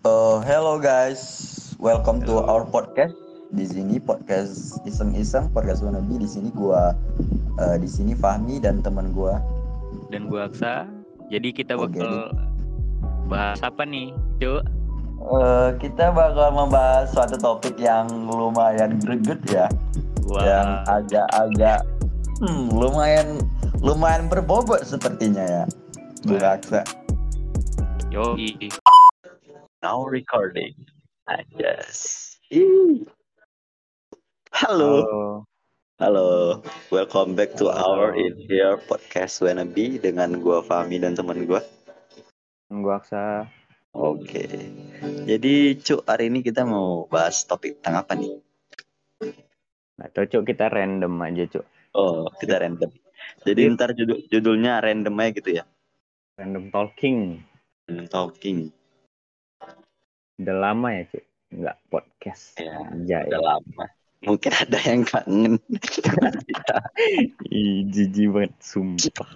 Uh, hello guys, welcome to our podcast. Di sini podcast iseng-iseng podcast wannabe. Di sini gua, uh, di sini Fahmi dan teman gua. dan gua Aksa. Jadi kita bakal bahas apa nih, Cuk? Uh, kita bakal membahas suatu topik yang lumayan greget ya, yang Wah, agak-agag hmm, lumayan lumayan berbobot sepertinya ya. Wah. Aksa. yoi. Now recording. Anjas. Ih. Halo. Halo. Welcome back to our in here podcast wannabe dengan gua Fahmi dan teman gua. Gua Aksa. Oke. Jadi Cuk, hari ini kita mau bahas topik tentang apa nih? Atau Cuk kita random aja, Cuk. Oh, kita random. Jadi Iya. ntar judul judulnya random aja gitu ya. Random talking. Random Talking. Udah lama ya, Cuk. Enggak podcast. Ya, Anjay. Udah lama. Mungkin ada yang kangen. Ih, jijik banget, sumpah.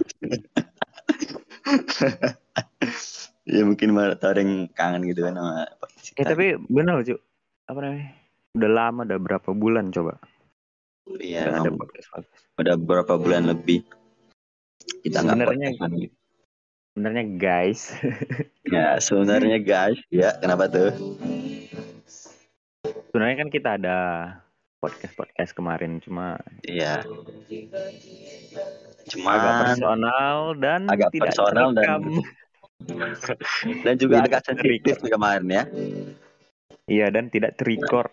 ya mungkin ada yang kangen gitu kan sama podcast Eh kita. tapi bener loh, Cuk. Apa namanya? Udah lama, udah berapa bulan coba? Iya, Nggak ada podcast podcast. udah berapa bulan lebih kita nggak Sebenarnya. Sebenarnya guys, Ya sebenarnya guys, ya kenapa tuh? sebenarnya kan kita ada podcast podcast kemarin cuma Iya. agak Cuman personal dan agak tidak personal dan- terekam. dan juga Tidak agak sensitif kemarin ya. Iya dan tidak terrecord.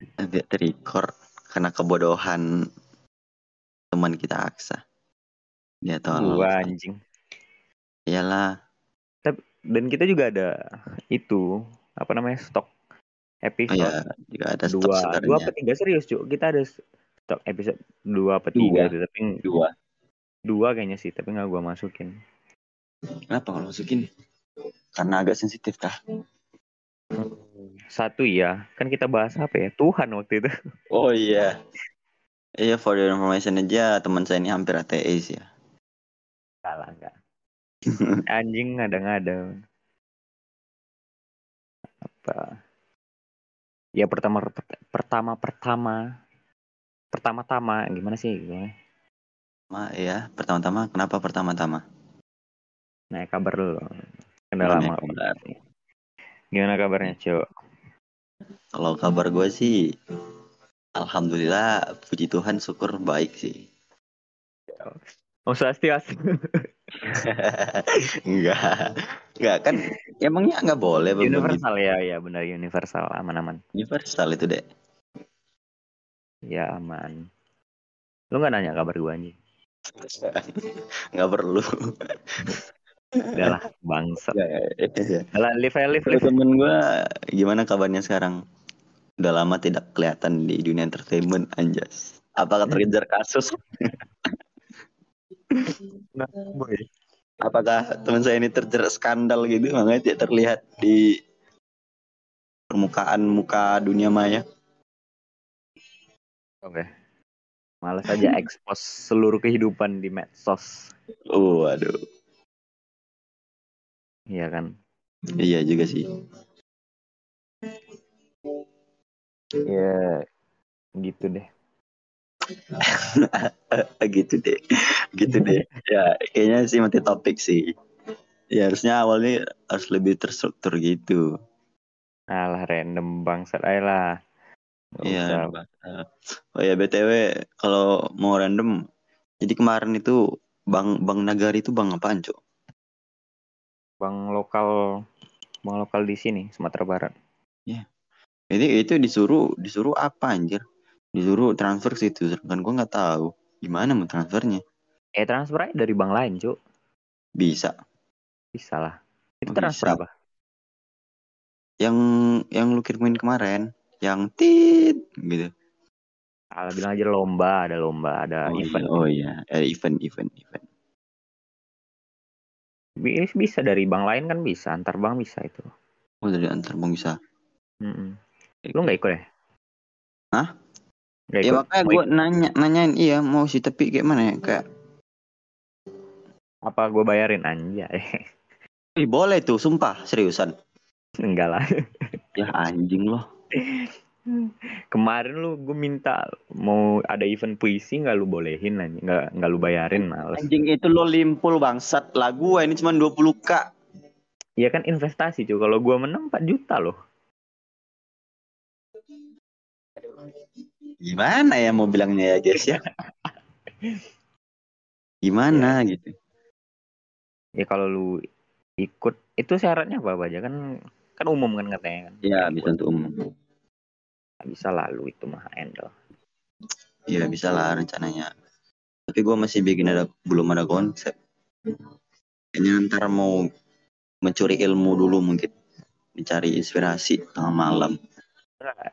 Tidak terrecord karena kebodohan teman kita Aksa. Dia tahu. Gua anjing. Iyalah. Dan kita juga ada itu apa namanya stok Oh episode ya, juga ada stok dua sebenarnya. dua apa tiga serius cuy kita ada stok episode dua apa tiga Dua. itu tapi Dua. dua kayaknya sih tapi nggak gua masukin Kenapa kalau masukin? Karena agak sensitif kah? satu ya kan kita bahas apa ya Tuhan waktu itu Oh iya. Iya for your information aja teman saya ini hampir ateis ya. Anjing ngada-ngada apa? Ya pertama pertama pertama pertama-tama. Gimana sih gimana? Ma, ya, pertama-tama. Kenapa pertama-tama? nah kabar dulu udah Gimana lama. kabar? gimana kabarnya cok Kalau kabar gue sih, alhamdulillah, puji Tuhan, syukur baik sih. Oh swastiastu enggak, enggak kan, emangnya nggak boleh begitu universal ya ya benar universal aman-aman universal itu deh. ya aman lu nggak nanya kabar gua anjing Nggak perlu. udahlah bangsa Iya. lah live aja live live temen gue, gimana kabarnya sekarang? Udah lama tidak kelihatan di dunia entertainment, anjas. Apakah terkejar kasus? nah, boy apakah teman saya ini terjerat skandal gitu makanya tidak terlihat di permukaan muka dunia maya Oke. Males aja expose seluruh kehidupan di medsos. oh aduh Iya kan? iya juga sih Ya gitu deh. gitu deh gitu deh ya kayaknya sih mati topik sih ya harusnya awalnya harus lebih terstruktur gitu Alah random bangsat lah. Iya. oh ya btw kalau mau random jadi kemarin itu bang bang nagari itu bang apaan cok Bang lokal bang lokal di sini Sumatera Barat. Jadi itu disuruh disuruh apa anjir? Disuruh transfer ke situ, sedangkan gua nggak tahu gimana mau transfernya. Eh transfer aja dari bank lain, Cuk. Bisa. Bisa lah. Itu Oh, transfer bisa. apa? Yang yang lu kirimin kemarin, yang tit gitu. Alah bilang aja lomba, ada lomba, ada oh, event. Iya, oh iya, eh, event event event. Bi- Bisa dari bank lain kan bisa, antar bank bisa itu. Oh dari antar bang bisa. Mm-mm. Lu nggak ikut ya? Hah? Nggak Ya ikut? makanya gua nanya nanyain iya mau sih tapi kayak mana ya kayak Apa gue bayarin anjay? Ih, boleh tuh, sumpah, seriusan. Enggak lah. Ya anjing loh. Kemarin lu gue minta mau ada event puisi nggak lu bolehin aja, nggak nggak lu bayarin males. Anjing itu lo limpul bangsat. Lagu ini cuma 20k. Iya kan investasi cuy. Kalau gua menang 4 juta loh. Gimana ya mau bilangnya ya guys ya? Gimana gitu? Ya kalau lu ikut itu syaratnya apa, aja kan kan umum kan katanya kan. Ya bisa untuk umum. Bisa lalu itu mah handle. Ya bisa lah rencananya. Tapi gue masih bikin ada belum ada konsep. Kayaknya ntar mau mencuri ilmu dulu mungkin. Mencari inspirasi tengah malam.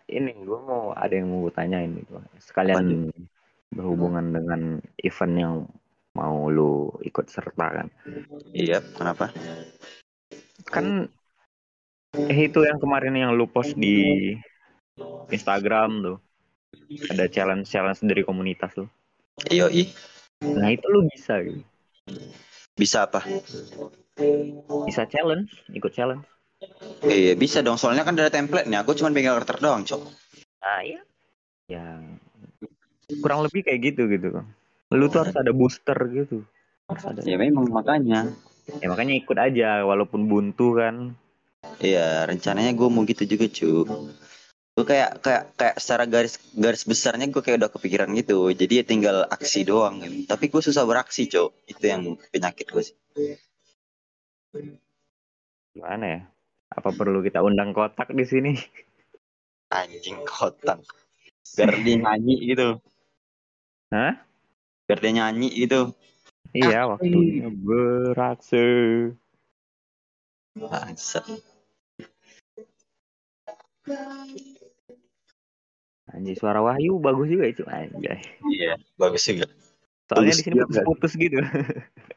Ini gua mau ada yang mau gua tanyain gitu. Sekalian berhubungan dengan event yang mau lu ikut serta kan. Iya, kenapa? Kan eh itu yang kemarin yang lu post di Instagram tuh. Ada challenge-challenge dari komunitas lu. Ih. Nah, itu lu bisa gitu. Bisa apa? Bisa challenge, ikut challenge. Iya bisa dong, soalnya kan ada template nih. Aku cuma pegang karakter doang, cok. Nah, iya. Ya kurang lebih kayak gitu gitu. Lu tuh harus ada booster gitu. Harus ada. Ya memang makanya. Ya makanya ikut aja walaupun buntu kan. Iya, rencananya gue mau gitu juga, cu. Gue kayak kayak kayak secara garis garis besarnya gue kayak udah kepikiran gitu. Jadi ya tinggal aksi doang. Gitu. Tapi gue susah beraksi, cok. Itu yang penyakit gue sih. Gimana ya? Apa perlu kita undang kotak di sini? Anjing kotak. Biar dia nyanyi gitu. Hah? Biar dia nyanyi gitu. Iya, waktunya beraksi. Bangsat. Anjir, suara Wahyu bagus juga itu anjay. Iya, bagus juga. Soalnya Bagus di sini putus-putus gitu.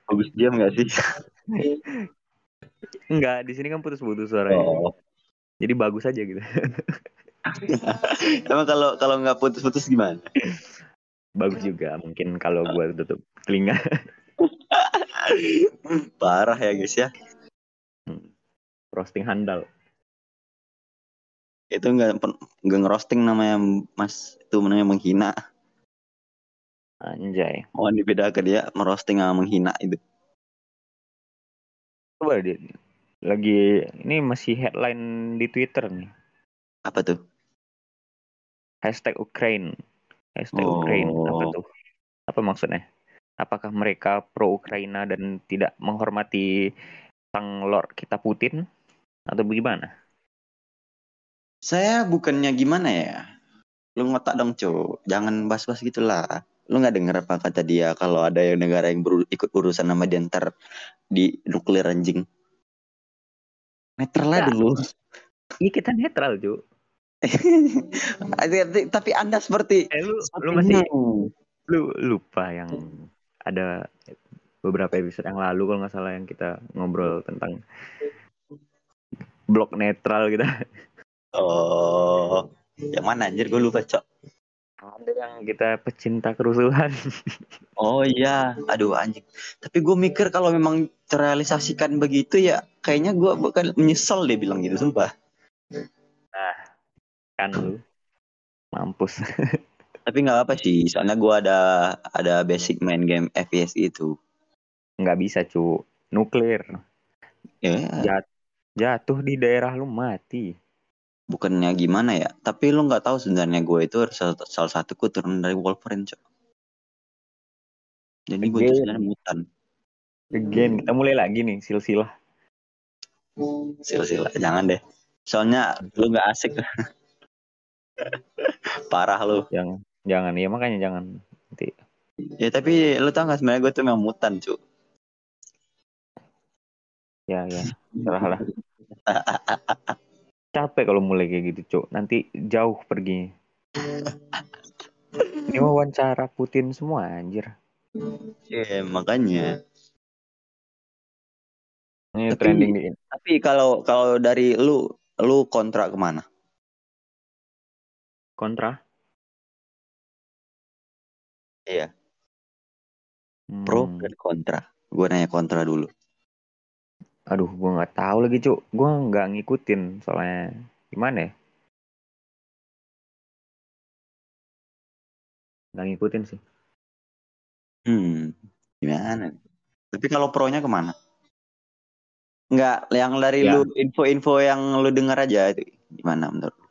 Bagus diam gak sih? Enggak, di sini kan putus-putus suaranya. Oh. Jadi bagus aja gitu. Emang kalau kalau nggak putus-putus gimana? bagus juga. Mungkin kalau gua tutup telinga. Parah ya guys ya. Roasting handal. Itu nggak pen- nggak ngerosting namanya Mas. Itu namanya menghina. Anjay. Mohon dibedakan ya merosting sama menghina itu. Coba dia lagi ini masih headline di Twitter nih. Apa tuh? Hashtag Ukraine. Hashtag Oh. Ukraine. Apa tuh? Apa maksudnya? Apakah mereka pro Ukraina dan tidak menghormati sang Lord kita Putin? Atau bagaimana? Saya bukannya gimana ya? Lu ngotak dong, cu. Jangan bas-bas gitulah. Lu nggak denger apa kata dia kalau ada yang negara yang beru- ikut urusan sama dia ntar di nuklir anjing. Netral lah dulu. Iya kita netral, Ju. tapi, Anda seperti Eh lu, lu masih lu lupa yang ada beberapa episode yang lalu kalau nggak salah yang kita ngobrol tentang blok netral gitu. Oh, yang mana anjir gue lupa, Cok. Ada yang kita pecinta kerusuhan. Oh iya, aduh anjing. Tapi gue mikir kalau memang terrealisasikan begitu ya, kayaknya gue bukan menyesal deh bilang gitu, sumpah. kan lu mampus. Tapi nggak apa sih, soalnya gue ada ada basic main game FPS itu. nggak bisa cu nuklir Ya, Jat- jatuh di daerah lu mati bukannya gimana ya? Tapi lu nggak tahu sebenarnya gue itu salah, satu keturunan dari Wolverine, Cok. Jadi gue itu sebenarnya mutan. again kita mulai lagi nih silsilah Sila-sila, jangan deh. Soalnya lu nggak asik. Parah lu. yang jangan ya makanya jangan nanti Ya tapi lu tau gak sebenarnya gue tuh memang mutan, cu. ya ya serahlah capek kalau mulai kayak gitu cuk nanti jauh perginya ini wawancara Putin semua anjir Iya, makanya. ini Tapi- trending di Tapi kalau kalau dari lu lu kontra ke mana? kontra Iya. Pro Hmm, dan kontra. Gue nanya kontra dulu. Aduh, gue nggak tahu lagi cuk. Gue nggak ngikutin soalnya gimana ya? Nggak ngikutin sih. Hmm, gimana? Tapi kalau pro-nya ke mana? Enggak, yang dari Ya. lu info-info yang lu dengar aja itu gimana menurut lu?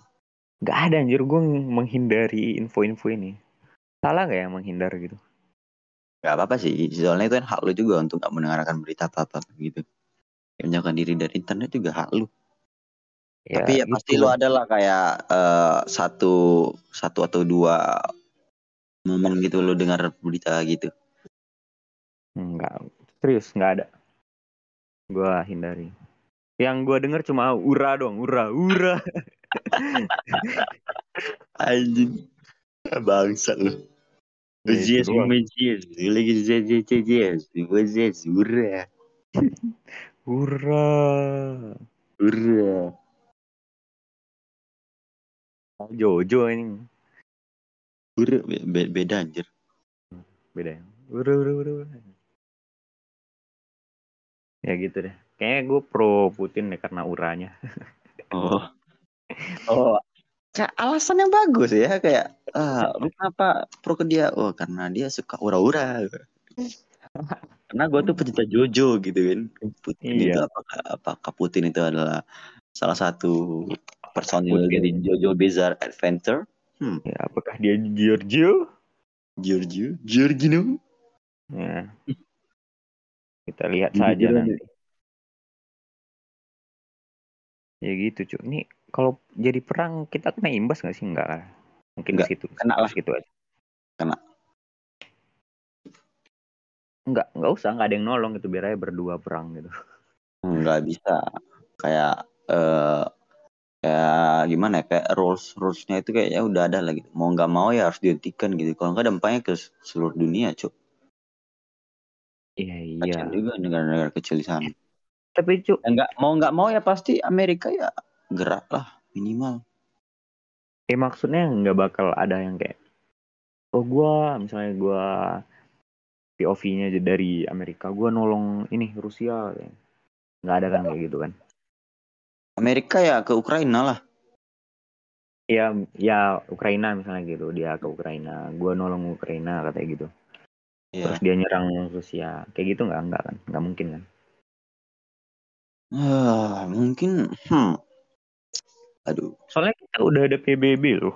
Nggak ada anjir gue menghindari info-info ini. Salah nggak ya menghindar gitu? Gak apa-apa sih, soalnya itu kan hak lu juga untuk gak mendengarkan berita apa-apa gitu. Menjauhkan diri dari internet juga hak lu. Ya, Tapi ya gitu. pasti lu adalah kayak eh, satu satu atau dua momen gitu lu dengar berita gitu. Enggak, serius nggak ada. Gue hindari. Yang gue denger cuma ura dong, ura, ura. Anjing. Bangsa lu. Doang. ujias, lagi ujias, ujias, ujias, ura, Ura. ura. Jojo ini Ura, be- be- beda anjir. beda ya. Ura, ura. ura. Ya gitu deh. Kayaknya gue pro Putin deh karena uranya. Oh. Oh. Kayak alasan yang bagus ya kayak ah lu kenapa pro ke dia? Oh karena dia suka ura-ura. karena gue tuh pecinta Jojo gitu kan. Putin Iya. itu apakah apakah Putin itu adalah salah satu personil Putin. dari Jojo Bizarre Adventure? Ya, apakah dia Giorgio? Giorgio, Giorgino. Ya. Kita lihat Gitu saja aja. nanti. Ya gitu cuy. Ini kalau jadi perang kita kena imbas nggak sih? Enggak lah. Mungkin Nggak, situ. kena lah. Situ aja. Kena. Enggak, enggak usah, enggak ada yang nolong gitu. Biar aja berdua perang gitu. nggak bisa. Kayak eh kayak gimana ya? Kayak rules rulesnya itu kayaknya udah ada lagi mau nggak mau ya harus dihentikan gitu. Kalau nggak dampaknya ke seluruh dunia cuk. Iya, iya. kasian juga negara-negara kecil di sana. Tapi cuy, Ya, nggak mau nggak mau ya pasti Amerika ya gerak lah minimal. Eh maksudnya nggak bakal ada yang kayak oh gua misalnya gua POV-nya dari Amerika, gua nolong ini Rusia kayak. Nggak ada kan kayak gitu kan. Amerika ya ke Ukraina lah Ya, ya Ukraina misalnya gitu, dia ke Ukraina, gua nolong Ukraina katanya gitu. ya Terus dia nyerang Rusia, kayak gitu nggak? Nggak kan? Nggak mungkin kan? Ah, mungkin hmm aduh Soalnya kita udah ada PBB loh.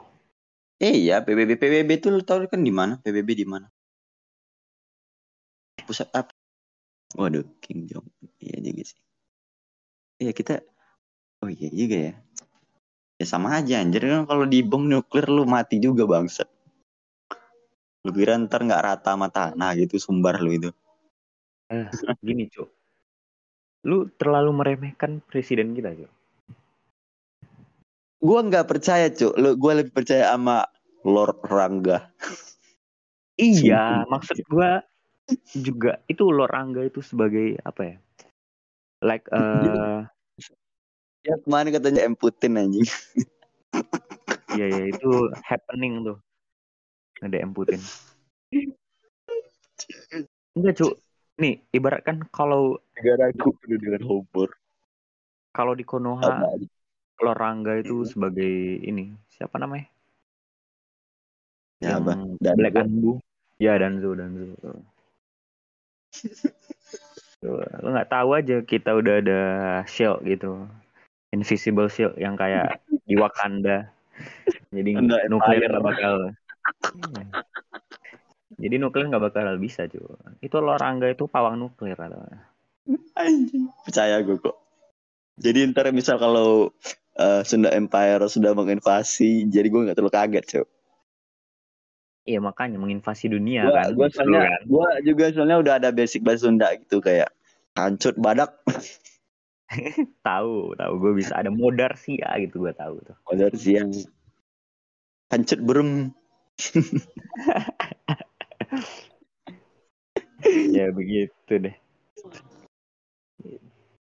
eh iya PBB PBB itu lu tahu kan di mana PBB di mana pusat apa waduh King Jong. Iya juga sih. Iya kita oh iya juga ya. Ya sama aja anjir. Kan kalau di bom nuklir lu mati juga bangsa lu kira ntar nggak rata sama tanah gitu sumbar lu itu. Gini cuy, lu terlalu meremehkan presiden kita cuy. gua nggak percaya cuk. Lu gua lebih percaya sama Lord Rangga. Iya, maksud gua juga itu Lorangga itu sebagai apa ya? Like eh ya kemarin katanya M Putin anjing ya ya itu happening tuh. Ada M Putin. Enggak, Cuk. Nih, ibaratkan kalau negaraku penuh dengan humor kalau di Konoha Lorangga itu sebagai ini, siapa namanya? ya Yang Black Anbu. Ya, Danzo, Danzo. Lu nggak tahu aja kita udah ada shield gitu. Invisible shield yang kayak di Wakanda. Jadi nuklir nggak bakal. Iya. Jadi nuklir nggak bakal bisa cuy. Itu Lorangga itu pawang nuklir atau Anjing. Percaya gue kok. Jadi ntar misal kalau eh, Sunda Empire sudah menginvasi, jadi gue nggak terlalu kaget, cok. Iya makanya menginvasi dunia Gue kan. gua Seru soalnya, kan. gua juga soalnya udah ada basic bahasa Sunda gitu kayak kancut badak, Tahu, tahu gue bisa ada modar sih ya gitu gue tahu tuh. modar siang, kancut berem. ya begitu deh.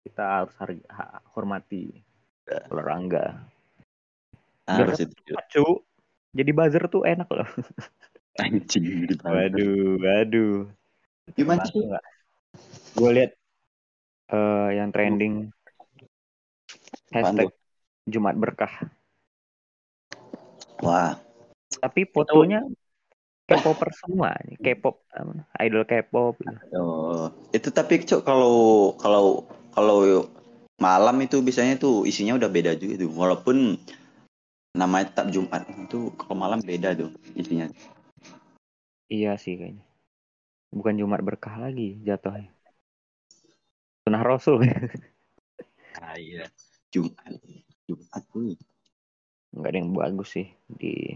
Kita harus harga, hormati Lorangga. Harus itu. Cu, jadi buzzer tuh enak loh. Anjing di Waduh, waduh. Gimana sih? Gue lihat uh, yang trending hashtag Jumat berkah. Wah. Tapi fotonya K-popper semua nih, K-pop idol K-pop. Gitu. Oh, itu tapi cok kalau kalau kalau malam itu biasanya tuh isinya udah beda juga tuh. Walaupun namanya tetap Jumat itu kalau malam beda tuh isinya. Iya sih kayaknya. Bukan Jumat berkah lagi jatuhnya. Sunah Rasul. ah iya. Jumat. Jumat tuh. Enggak ada yang bagus sih di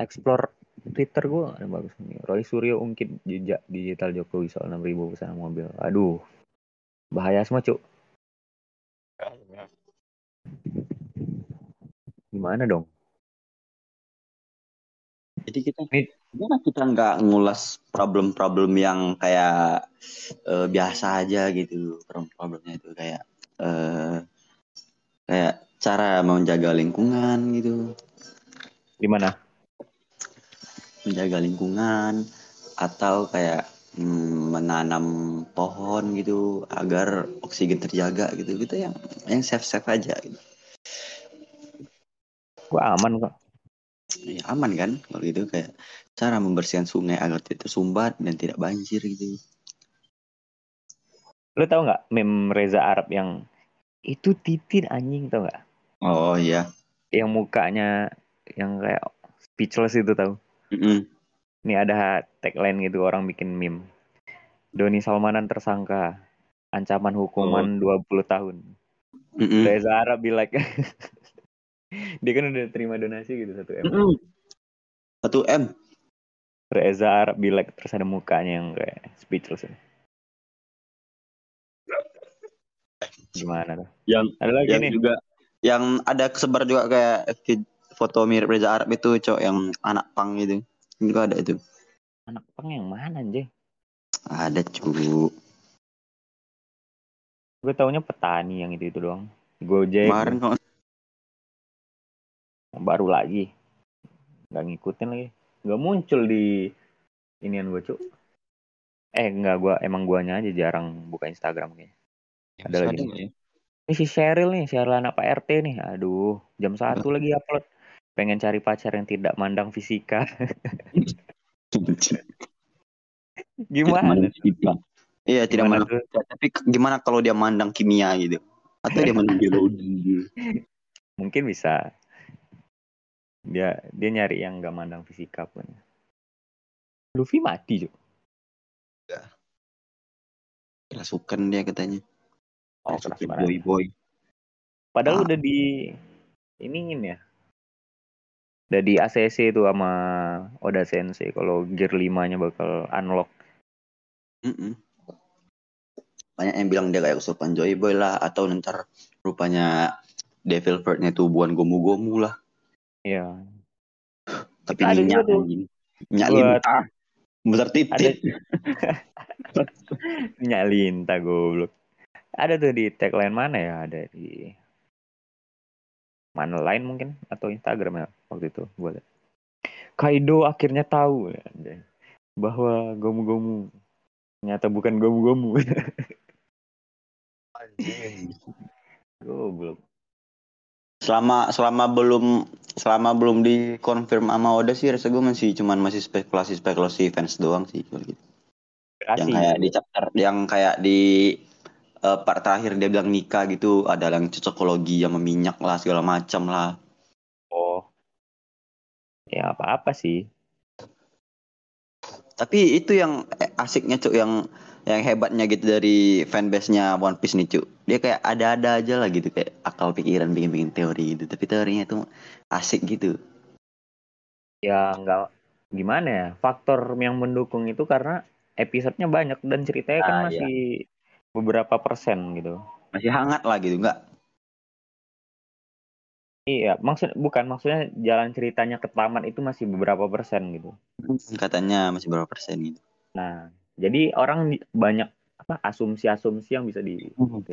explore Twitter gue ada bagus nih. Roy Suryo ungkit jejak digital Jokowi soal 6000 pesanan mobil. Aduh. Bahaya semua, Cuk. Gimana dong? Jadi kita gimana kita nggak ngulas problem-problem yang kayak uh, biasa aja gitu problem-problemnya itu kayak uh, kayak cara menjaga lingkungan gitu. Gimana? menjaga lingkungan atau kayak hmm, menanam pohon gitu agar oksigen terjaga gitu gitu yang yang safe safe aja gitu. Gua aman kok. Ya, aman kan kalau gitu kayak cara membersihkan sungai agar tidak tersumbat dan tidak banjir gitu. Lo tau nggak meme Reza Arab yang itu titin anjing tau nggak? Oh iya. Yang mukanya yang kayak speechless itu tau? Mm -hmm. Ini ada tagline gitu orang bikin meme. Doni Salmanan tersangka. Ancaman hukuman oh. 20 tahun. Mm -hmm. Reza Arab be like dia kan udah terima donasi gitu satu m. Satu m. Reza Arab be like terus ada mukanya yang kayak speechless. Gimana tuh? Yang ada lagi yang nih. juga yang ada kesebar juga kayak foto mirip Reza Arab itu cowok yang anak pang gitu juga ada itu. Anak pang yang mana anjing? Ada cu gue taunya petani yang itu itu doang. Gojek. Kemarin kok. Baru lagi. Nggak ngikutin lagi nggak muncul di inian gue cuk eh nggak gue emang guanya aja jarang buka Instagram kayaknya ya, ada lagi ya? ini si Cheryl nih Cheryl anak Pak RT nih aduh jam satu lagi upload pengen cari pacar yang tidak mandang fisika. gimana? Iya, tidak mandang. Tapi gimana kalau dia mandang kimia gitu? Atau dia mandang biologi? Mungkin bisa. Dia dia nyari yang gak mandang fisika pun. Luffy mati, Jo. Ya. Kerasukan dia katanya. Oh, kerasukan boy boy. Padahal ah. udah di iniin ya udah di ACC itu sama Oda Sensei kalau gear 5 nya bakal unlock mm -mm. banyak yang bilang dia kayak kesurupan Joy Boy lah atau ntar rupanya Devil Bird-nya tuh buan gomu-gomu lah iya. Tapi ada minyak minyak lintah. Besar titik. Minyak lintah goblok. Ada tuh di tagline mana ya? Ada di mana lain mungkin? Atau Instagram ya waktu itu gue lihat. Kaido akhirnya tahu ya, bahwa gomu-gomu ternyata bukan gomu-gomu. Goblok. Selama selama belum selama belum dikonfirm sama Oda sih rasa gue masih cuman masih spekulasi spekulasi fans doang sih gitu. Yang kayak di chapter yang kayak di uh, part terakhir dia bilang nikah gitu ada yang cocokologi yang meminyak lah segala macam lah. Oh. Ya apa apa sih. Tapi itu yang asiknya cuk yang yang hebatnya gitu dari fanbase-nya One Piece nih cuk dia kayak ada-ada aja lah gitu kayak akal pikiran bikin-bikin teori gitu tapi teorinya itu asik gitu ya nggak gimana ya faktor yang mendukung itu karena episodenya banyak dan ceritanya kan ah, kan masih iya beberapa persen gitu. Masih hangat lah gitu, enggak? Iya, maksud bukan maksudnya jalan ceritanya ke tamat itu masih beberapa persen gitu. Katanya masih beberapa persen gitu. Nah, jadi orang banyak apa asumsi-asumsi yang bisa di hmm.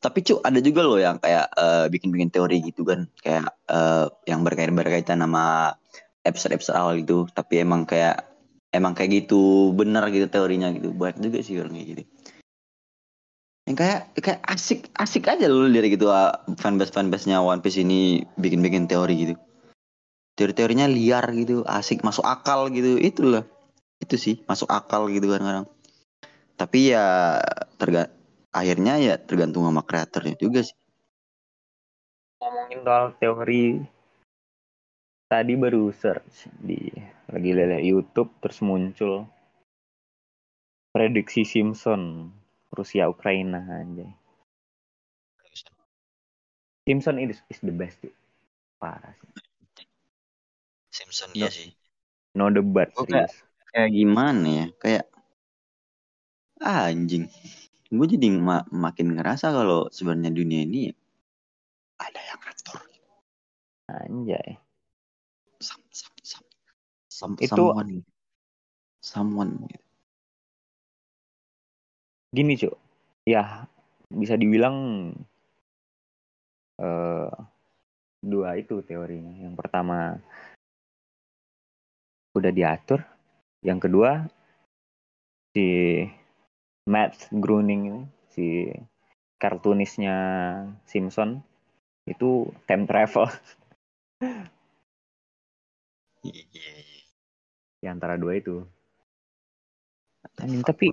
Tapi cu ada juga loh yang kayak uh, bikin-bikin teori gitu kan, kayak uh, yang berkaitan berkaitan sama episode-episode awal itu, tapi emang kayak emang kayak gitu benar gitu teorinya gitu. Banyak juga sih orang kayak gitu. yang kayak kayak asik asik aja loh lihat gitu uh, fanbase fanbase nya One Piece ini bikin bikin teori gitu teori-teorinya liar gitu asik masuk akal gitu itulah itu sih masuk akal gitu kadang-kadang. Tapi ya terga akhirnya ya tergantung sama kreatornya juga sih. Ngomongin soal teori tadi baru search di lagi lihat YouTube terus muncul prediksi Simpson Rusia Ukraina aja Simpson is, is the best tuh. parah sih. Simpson no, ya sih. no debat serius kayak gimana ya? Kayak ah, anjing. Gue jadi ma makin ngerasa kalau sebenarnya dunia ini ada yang ngatur. Anjay. Some, some, some, some, Itu- someone. Someone. Gitu. gini cuy ya bisa dibilang eh dua itu teorinya. Yang pertama udah diatur yang kedua si Matt Groening ini si kartunisnya Simpson itu time travel. Di antara dua itu. Anjing, tapi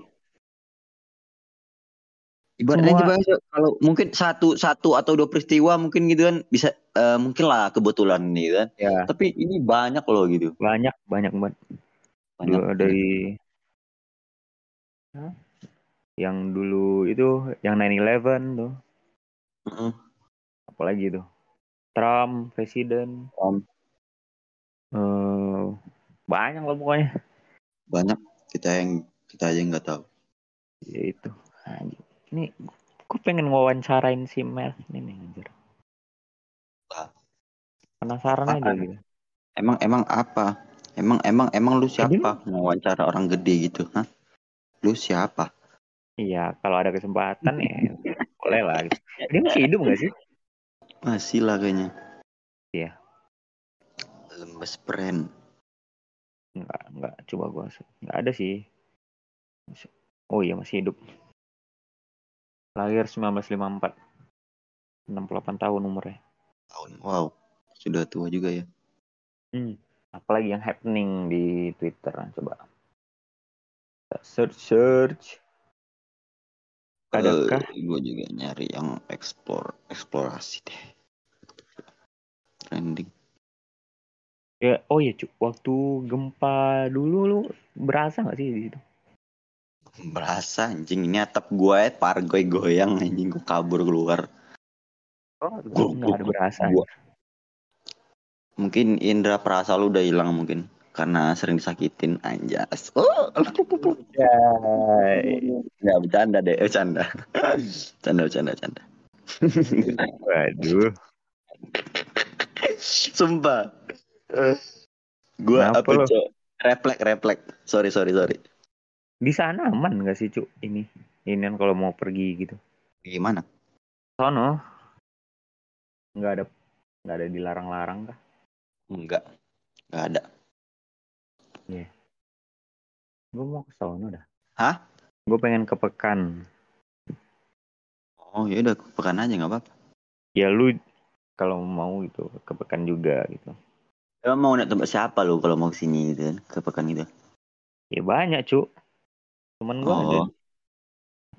Ibaratnya Semua- aja, kalau mungkin satu satu atau dua peristiwa mungkin gitu kan bisa eh, mungkin lah kebetulan nih kan. ya. Tapi ini banyak loh gitu. banyak banyak banget Banyak. Dua dari Hah? yang dulu itu yang 9/11 tuh Heeh. apalagi tuh Trump presiden Trump. eh banyak lah pokoknya Banyak kita yang kita aja nggak tahu. ya itu ini gue pengen wawancarain si Mel ini nih anjir penasaran Apaan? aja gitu Emang emang apa? Emang emang emang lu siapa mau wawancara orang gede gitu, hah? Lu siapa? iya kalau ada kesempatan ya boleh lah dia masih hidup gak sih Masih lah kayaknya. Iya. Lembes pren. nggak nggak coba gue nggak ada sih oh iya masih hidup lahir 1954 68 tahun umurnya Tahun. Wow. Sudah tua juga ya. Hmm. Apalagi yang happening di Twitter nah, coba. Search search. Adakah gue Eh, juga nyari yang explore eksplorasi deh. Trending. ya oh ya cuk waktu gempa dulu lu berasa nggak sih di situ? Berasa anjing ini atap gue ya pargoy goyang anjing gue kabur keluar. Oh, Gua- nggak ada berasa. gua- Mungkin indera perasa lu udah hilang mungkin karena sering disakitin anjas. Oh, nggak bercanda deh, eh, bercanda. Bercanda, bercanda, bercanda. Waduh. Sumpah. Gue Kenapa apa cok? Reflek, reflek. Sorry, sorry, sorry. Di sana aman nggak sih cuk ini? Ini kan kalau mau pergi gitu. Gimana? Sono nggak ada nggak ada dilarang-larang kah? Enggak, enggak ada. Gue mau ke sono dah. Hah? Gue pengen ke Pekan. Oh ya udah, pekan aja nggak apa-apa. Ya lu kalau mau gitu ke Pekan juga gitu. Emang mau naik tempat siapa lu kalau mau ke sini gitu kan? Ke pekan gitu. Ya banyak cuk. Temen gue ada Oh,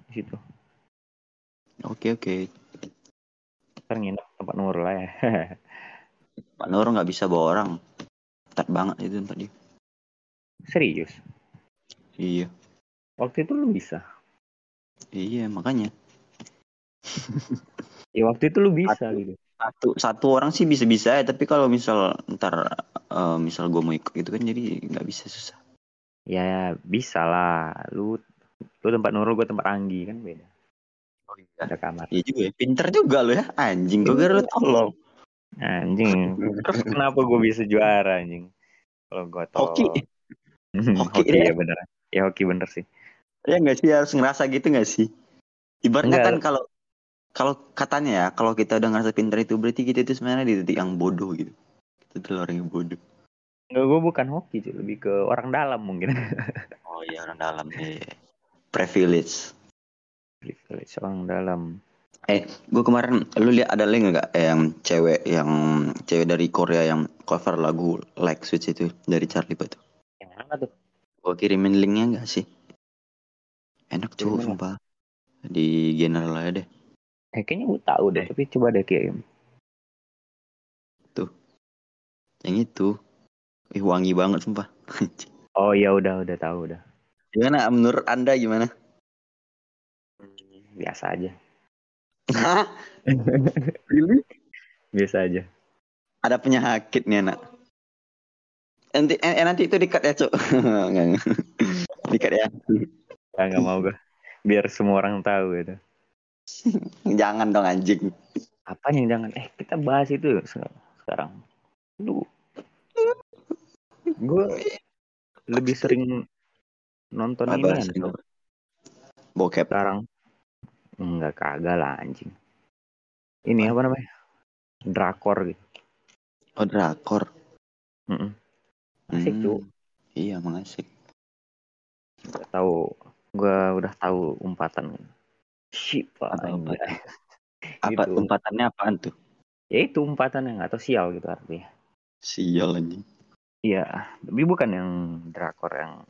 di situ. oke oke. Ntar nginep tempat Nurul lah ya. Pak Nur nggak bisa bawa orang. Ketat banget itu tempat dia. Serius. Iya, Waktu itu lu bisa. iya makanya. Ya waktu itu lu bisa gitu. Satu satu orang sih bisa-bisa ya, tapi kalau misal ntar eh, misal gue mau ikut gitu kan jadi nggak bisa susah. Ya bisa lah. Lu lu tempat Nurul gue tempat Anggi kan beda. Oh iya. Ada kamar. Iya juga ya. Pinter juga lo ya. Anjing gue kira lu tolong. Anjing. Terus kenapa gue bisa juara anjing? Kalau gue tol. Hoki. hoki, Hoki ya. ya bener. Ya hoki bener sih. Ya nggak sih harus ngerasa gitu nggak sih? Ibaratnya Nggak. kan kalau kalau katanya ya kalau kita udah ngerasa pinter itu berarti kita itu sebenarnya di titik yang bodoh gitu. Kita tuh orang yang bodoh. Enggak, gue bukan hoki cuy, lebih ke orang dalam mungkin. Oh iya orang dalam ya. Privilege. privilege orang dalam Eh, gue kemarin lu lihat ada link nggak eh, yang cewek yang cewek dari Korea yang cover lagu Like Switch itu dari Charlie Puth. yang mana tuh Gue kirimin linknya nggak sih? Enak Kirimin sumpah. Di general aja deh. eh, kayaknya gue tahu deh Eh. tapi coba deh kirim Yang itu. Ih, wangi banget sumpah. oh ya udah udah tahu udah gimana menurut Anda gimana? biasa aja Hah? really? biasa aja Ada penyakit nih anak. Nanti eh, eh, nanti itu dikat ya, Cuk. Dikat ya. ya nggak mau gue biar semua orang tahu gitu Jangan dong anjing. apa yang jangan eh kita bahas itu se- sekarang lu gue lebih sering nonton ini kan? Bokep. sekarang enggak kagak lah anjing ini apa namanya drakor gitu Oh, drakor. Mm-mm. asik Hmm. tuh Iya, emang asik. Udah tahu gue udah tahu umpatan shit pak Apa anjay. Apa Gitu. umpatannya apaan tuh? ya itu umpatan yang atau sial gitu artinya Sial anjing. iya tapi bukan yang drakor yang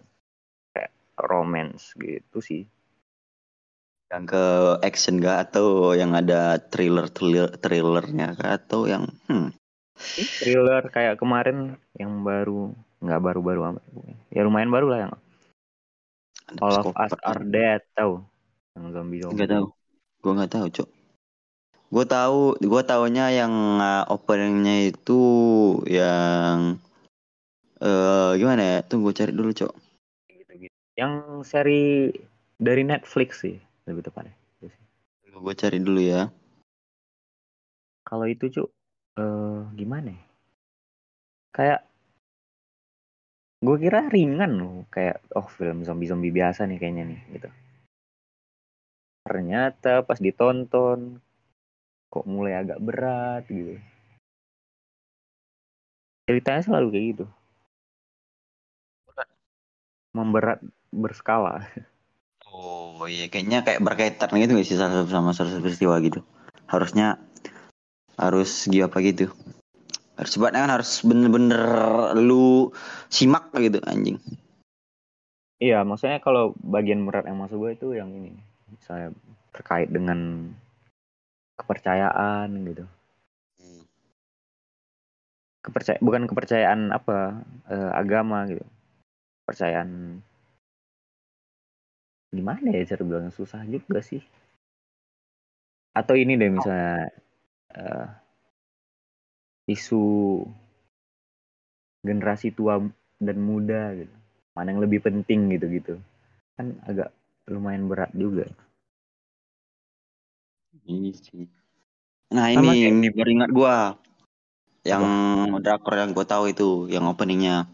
kayak romance gitu sih Yang ke action gak atau yang ada thriller thriller thrillernya kah? atau yang hmm, thriller kayak kemarin yang baru nggak baru-baru amat ya lumayan baru lah yang ada All of Us Are Dead tahu yang zombie zombie Enggak tahu. Gua nggak tahu, Cok. Gua tahu, gua taunya yang uh, openingnya itu yang eh gimana ya? Tunggu cari dulu, Cok. yang seri dari Netflix sih lebih tepatnya Gua cari dulu ya. kalau itu cuk eh gimana ya? kayak gue kira ringan loh kayak oh film zombie zombie biasa nih kayaknya nih gitu. Ternyata pas ditonton kok mulai agak berat gitu. Ceritanya selalu kayak gitu. Memberat berskala Oh iya, kayaknya kayak berkaitan gitu nggak sih satu sama satu peristiwa gitu. Harusnya harus gimana apa gitu. Harus sebabnya kan harus bener-bener lu simak gitu anjing. iya maksudnya kalau bagian berat yang masuk gue itu yang ini misalnya terkait dengan kepercayaan gitu kepercaya bukan kepercayaan apa eh, agama gitu kepercayaan gimana ya cara bilangnya susah juga sih atau ini deh misalnya eh, isu generasi tua dan muda gitu mana yang lebih penting gitu gitu kan agak lumayan berat juga Iya sih. Nah Sama ini kayak- ini baru ingat gua. Yang drakor yang gua tahu itu, yang openingnya.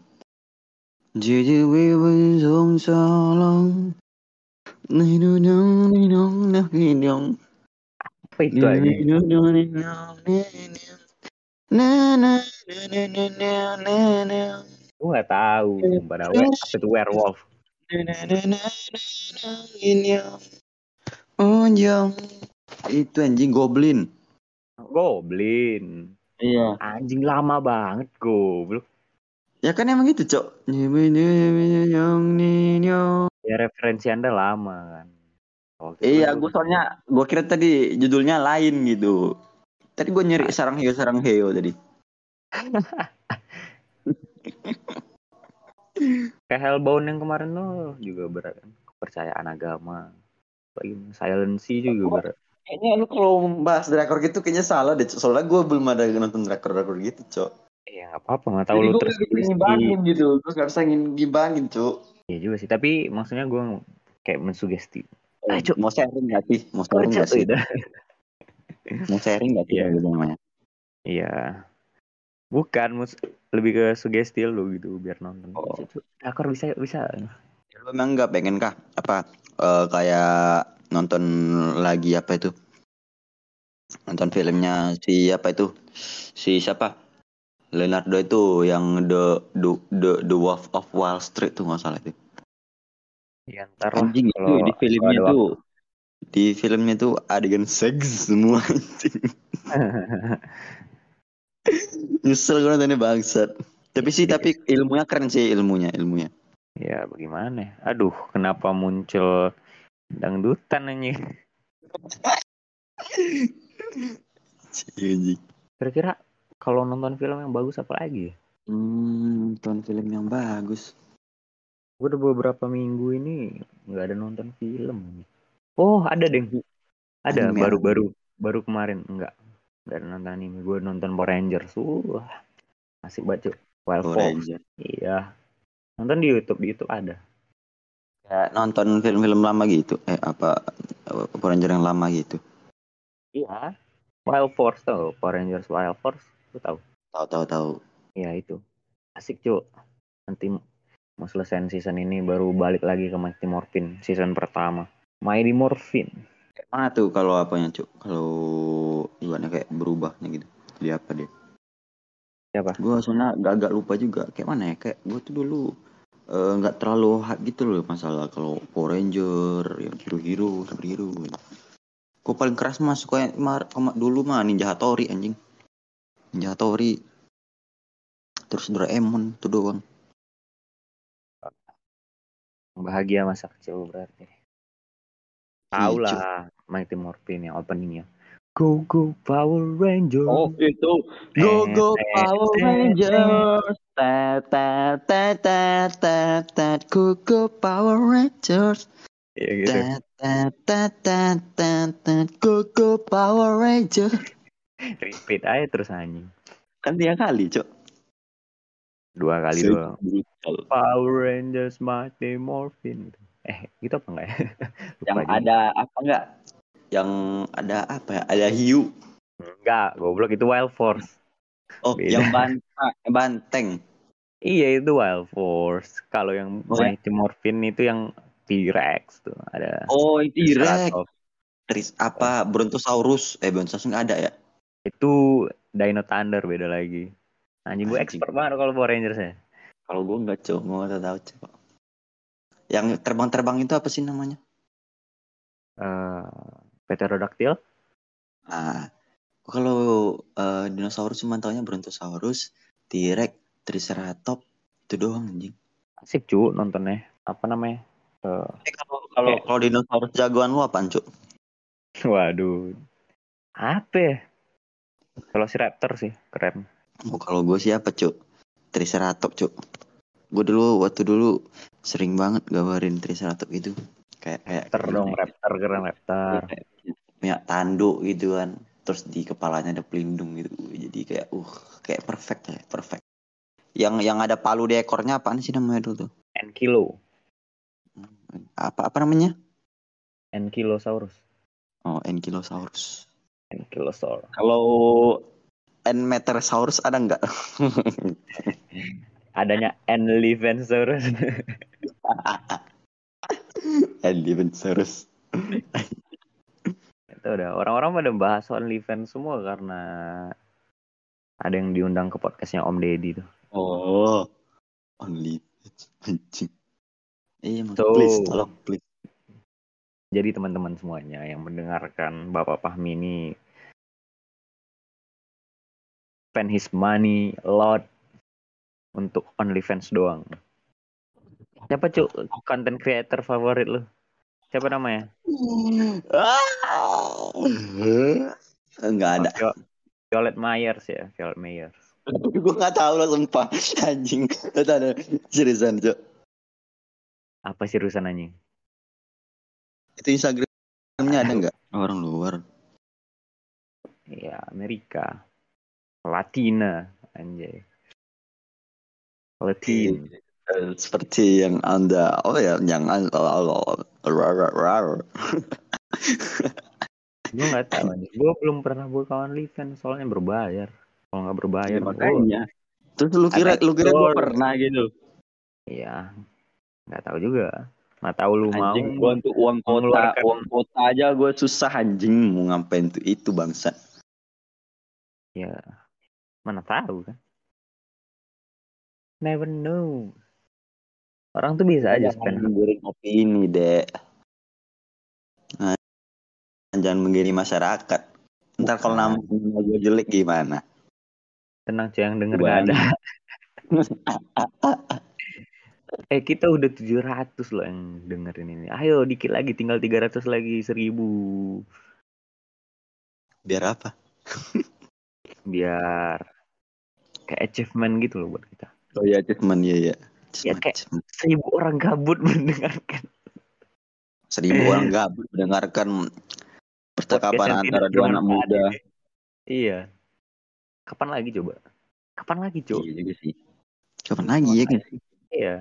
Jadi. Apa itu aja Na na na na na na na na. gue nggak tahu pada apa itu werewolf. Onjong. Itu anjing goblin. goblin Iya. anjing lama banget goblok Ya kan emang gitu, Cok. ya referensi anda lama kan itu Iya, gue soalnya gue kira tadi judulnya lain gitu. Tadi gue nyari sarang heo sarang heo tadi. kayak Hellbound yang kemarin lo juga berat kan kepercayaan agama lagi silency juga Oh. berat Kayaknya lu kalau bahas drakor gitu kayaknya salah deh. Soalnya gue belum ada nonton drakor drakor gitu, Cok. Ya nggak apa-apa nggak tahu Jadi gue terus gak bisa ngimbangin gitu. Gue gak bisa ngimbangin, Cok. Iya juga sih tapi maksudnya gue kayak mensugesti Ah, Cok. Mau sharing gak sih? Mau sharing kocak gak sih? Mau sharing gak sih? Iya. Gitu namanya. iya bukan mus lebih ke sugesti lo gitu biar nonton Oh. Drakor bisa bisa Ya, Lu emang nggak pengen kah? Apa eh, kayak nonton lagi apa itu? Nonton filmnya si apa itu? Si siapa? Leonardo itu yang the the the, the Wolf of Wall Street tuh nggak salah itu. ya ntar Anjing itu kalau di filmnya tuh di filmnya tuh adegan seks semua nyesel gue nontonnya bangsat. Tapi sih tapi ilmunya keren sih ilmunya ilmunya. Ya bagaimana? Aduh kenapa muncul dangdutan ini kira-kira kalau nonton film yang bagus apa lagi? Hmm, nonton film yang bagus. Gue udah beberapa minggu ini nggak ada nonton film. Oh ada deh. Ada baru-baru baru kemarin. Enggak enggak nonton anime. Gue nonton Power Rangers. Uh asik banget Wild Fox. Iya. Nonton di YouTube di YouTube ada. Ya nonton film-film lama gitu. Eh apa Power Rangers yang lama gitu. Iya. Wild Force tau. Power Rangers Wild Force lu tahu? Tahu tahu tahu. Iya itu. Asik cuy nanti mau selesai season ini baru balik lagi ke Mighty Morphin season pertama. Mighty Morphin. Mana tuh kalau apanya cuk? Kalau gimana kayak berubahnya gitu? Jadi apa dia? Siapa? Gue soalnya gak, agak lupa juga. Kayak mana ya? Kayak gue tuh dulu eh, nggak uh, terlalu hype gitu loh masalah kalau Power Ranger yang hero-hero superhero. Gue paling keras mah suka mar dulu mah Ninja Hattori anjing Ninja Hattori terus Doraemon tuh doang. Bahagia masa kecil berarti. Tahu lah Mighty Morphin yang openingnya Go Go Power Rangers. Oh itu. Go Go Power Rangers. Tat tat tat tat tat tat Go Go Power Rangers. Iya gitu. Tat tat tat tat tat tat Go Go Power Rangers. Repeat aja terus anjing. Kan tiga kali, Cok. Dua kali doang. Power Rangers Mighty Morphin. Eh gitu apa enggak ya? Yang juga. ada apa enggak? Yang ada apa ya? Ada hiu. Enggak goblok itu Wild Force. Oh Beda. yang banteng banteng. Iya itu Wild Force. Kalau yang oh, ya? Mighty Morphin itu yang T-Rex tuh ada oh T-Rex. Tris apa Brontosaurus? Eh Brontosaurus enggak ada ya itu Dino Thunder beda lagi Anjing gue expert banget kalau Power Rangers ya. Kalau gue nggak cowok, gue nggak tahu cowok. Yang terbang-terbang itu apa sih namanya? Uh, Pterodactyl. Ah, kalau uh, dinosaurus cuma taunya Brontosaurus, T-Rex, Triceratops, itu doang anjing. Asik cu nontonnya. Apa namanya? Uh, eh, kalau kalau kalau dinosaurus jagoan lu apa cu? Waduh. Apa ya? Kalau si Raptor sih keren. Oh, kalau gue siapa cuk? Triceratops cuk. Gue dulu waktu dulu sering banget gambarin Triceratops itu. Kayak kayak raptor dong, raptor keren raptor. Punya tanduk gitu kan. Terus di kepalanya ada pelindung gitu. Jadi kayak uh kayak perfect ya, perfect. Yang yang ada palu di ekornya apaan sih namanya dulu tuh? Enkilo. Apa apa namanya? Enkilosaurus. Oh, Enkilosaurus. Enkilosaurus. Kalau N-Meterosaurus ada nggak? Adanya N-Livensaurus. N-Livensaurus. Itu udah orang-orang pada bahas soal Liven semua karena ada yang diundang ke podcastnya Om Deddy tuh. Oh, only anjing. Iya, so, please, tolong, please. Jadi teman-teman semuanya yang mendengarkan Bapak Fahmi ini spend his money lot untuk OnlyFans doang. Siapa cuk content creator favorit lu? Siapa namanya? Enggak ada. Oh, Violet Myers ya, Violet Myers. gue gak tahu lah sumpah anjing. Gak ada seriusan cuk. Apa seriusan anjing? Itu Instagramnya ada nggak? Orang luar? Iya Amerika. Latina anjay. Latin eh, seperti yang anda oh ya yang anda gue nggak tahu nih gue belum pernah buka OnlyFans soalnya berbayar. Kalau nggak berbayar ya, makanya. Terus lu kira lu kira gue pernah gitu? Iya. Nggak tahu juga nggak tahu lu anjing, mau gua untuk uang kota uang kota aja gue susah anjing mau ngapain tuh itu bangsa ya Mana tahu kan? Never know. Orang tuh bisa aja spend. Goreng opini, Dek. jangan menggini masyarakat. Ntar kalau nama gue jelek gimana? Tenang cuy yang denger gak ada. eh kita udah 700 loh yang dengerin ini. Ayo dikit lagi tinggal 300 lagi 1000. Biar apa? Biar kayak achievement gitu loh buat kita. Oh iya achievement ya ya. Ya kayak seribu orang gabut mendengarkan. Seribu orang gabut mendengarkan percakapan antara dua anak muda. Iya. Kapan lagi coba? Kapan lagi coba? Iya juga sih. Kapan lagi ya kan? Iya.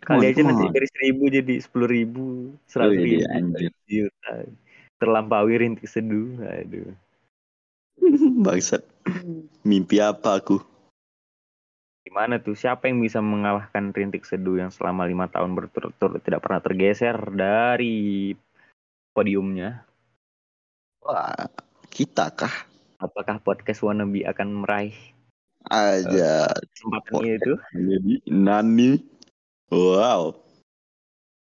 Kali aja nanti dari seribu jadi sepuluh ribu, seratus oh, ribu, juta. Terlampaui rintik seduh. Aduh. Bangsat. Mimpi apa aku? Gimana tuh? Siapa yang bisa mengalahkan rintik seduh yang selama lima tahun berturut-turut tidak pernah tergeser dari podiumnya? Wah, kita kah? Apakah podcast Wannabe akan meraih aja kesempatan itu? Jadi Nani, wow.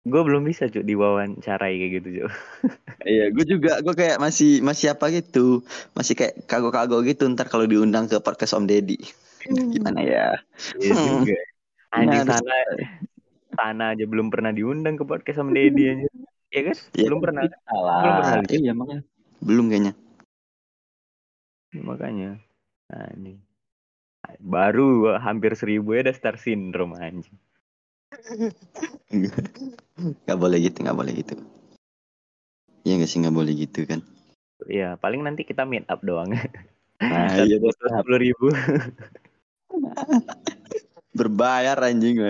Gue belum bisa cuy diwawancarai kayak gitu cuy. iya, gue juga gue kayak masih masih apa gitu, masih kayak kagok-kagok gitu. Ntar kalau diundang ke podcast Om Deddy, gimana ya? Iya juga. Anjing nah, sana, sana aja belum pernah diundang ke podcast Om Deddy aja. Iya kan? Ya, belum pernah. Salah. Belum pernah. Iya makanya. Belum kayaknya. Makanya. Nah, ini. Baru hampir seribu ya udah star syndrome anjing. Gak boleh gitu, gak boleh gitu. Iya gak sih gak boleh gitu kan? Iya, paling nanti kita meet up doang. Nah, iya sepuluh ribu. Berbayar anjing.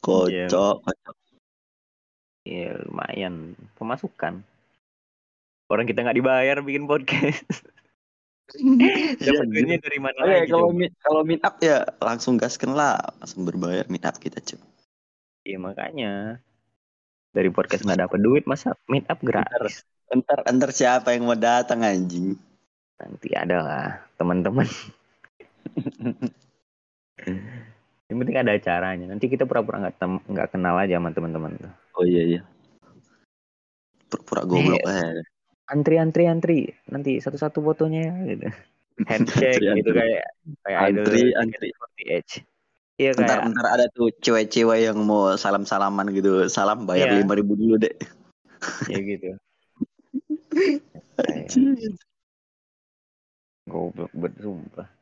Kocok, yeah. kocok. Iya lumayan pemasukan orang kita nggak dibayar bikin podcast Dapatnya ya, dari mana lagi? kalau meet, kalau meet up ya langsung gaskan lah, langsung berbayar meet up kita cuy. Iya makanya dari podcast nggak dapat duit masa meet up gratis. Entar, entar siapa yang mau datang anjing? Nanti ada lah teman-teman. yang penting ada acaranya. Nanti kita pura-pura nggak -pura nggak kenal aja sama teman-teman tuh. Oh iya iya. Pura-pura goblok eh, antri antri antri nanti satu-satu fotonya gitu handshake antri, gitu kayak kayak antri idol, antri edge iya kayak ntar, ntar ada tuh cewek-cewek yang mau salam salaman gitu. Salam bayar iya. lima ribu dulu deh. Ya gitu. Goblok sumpah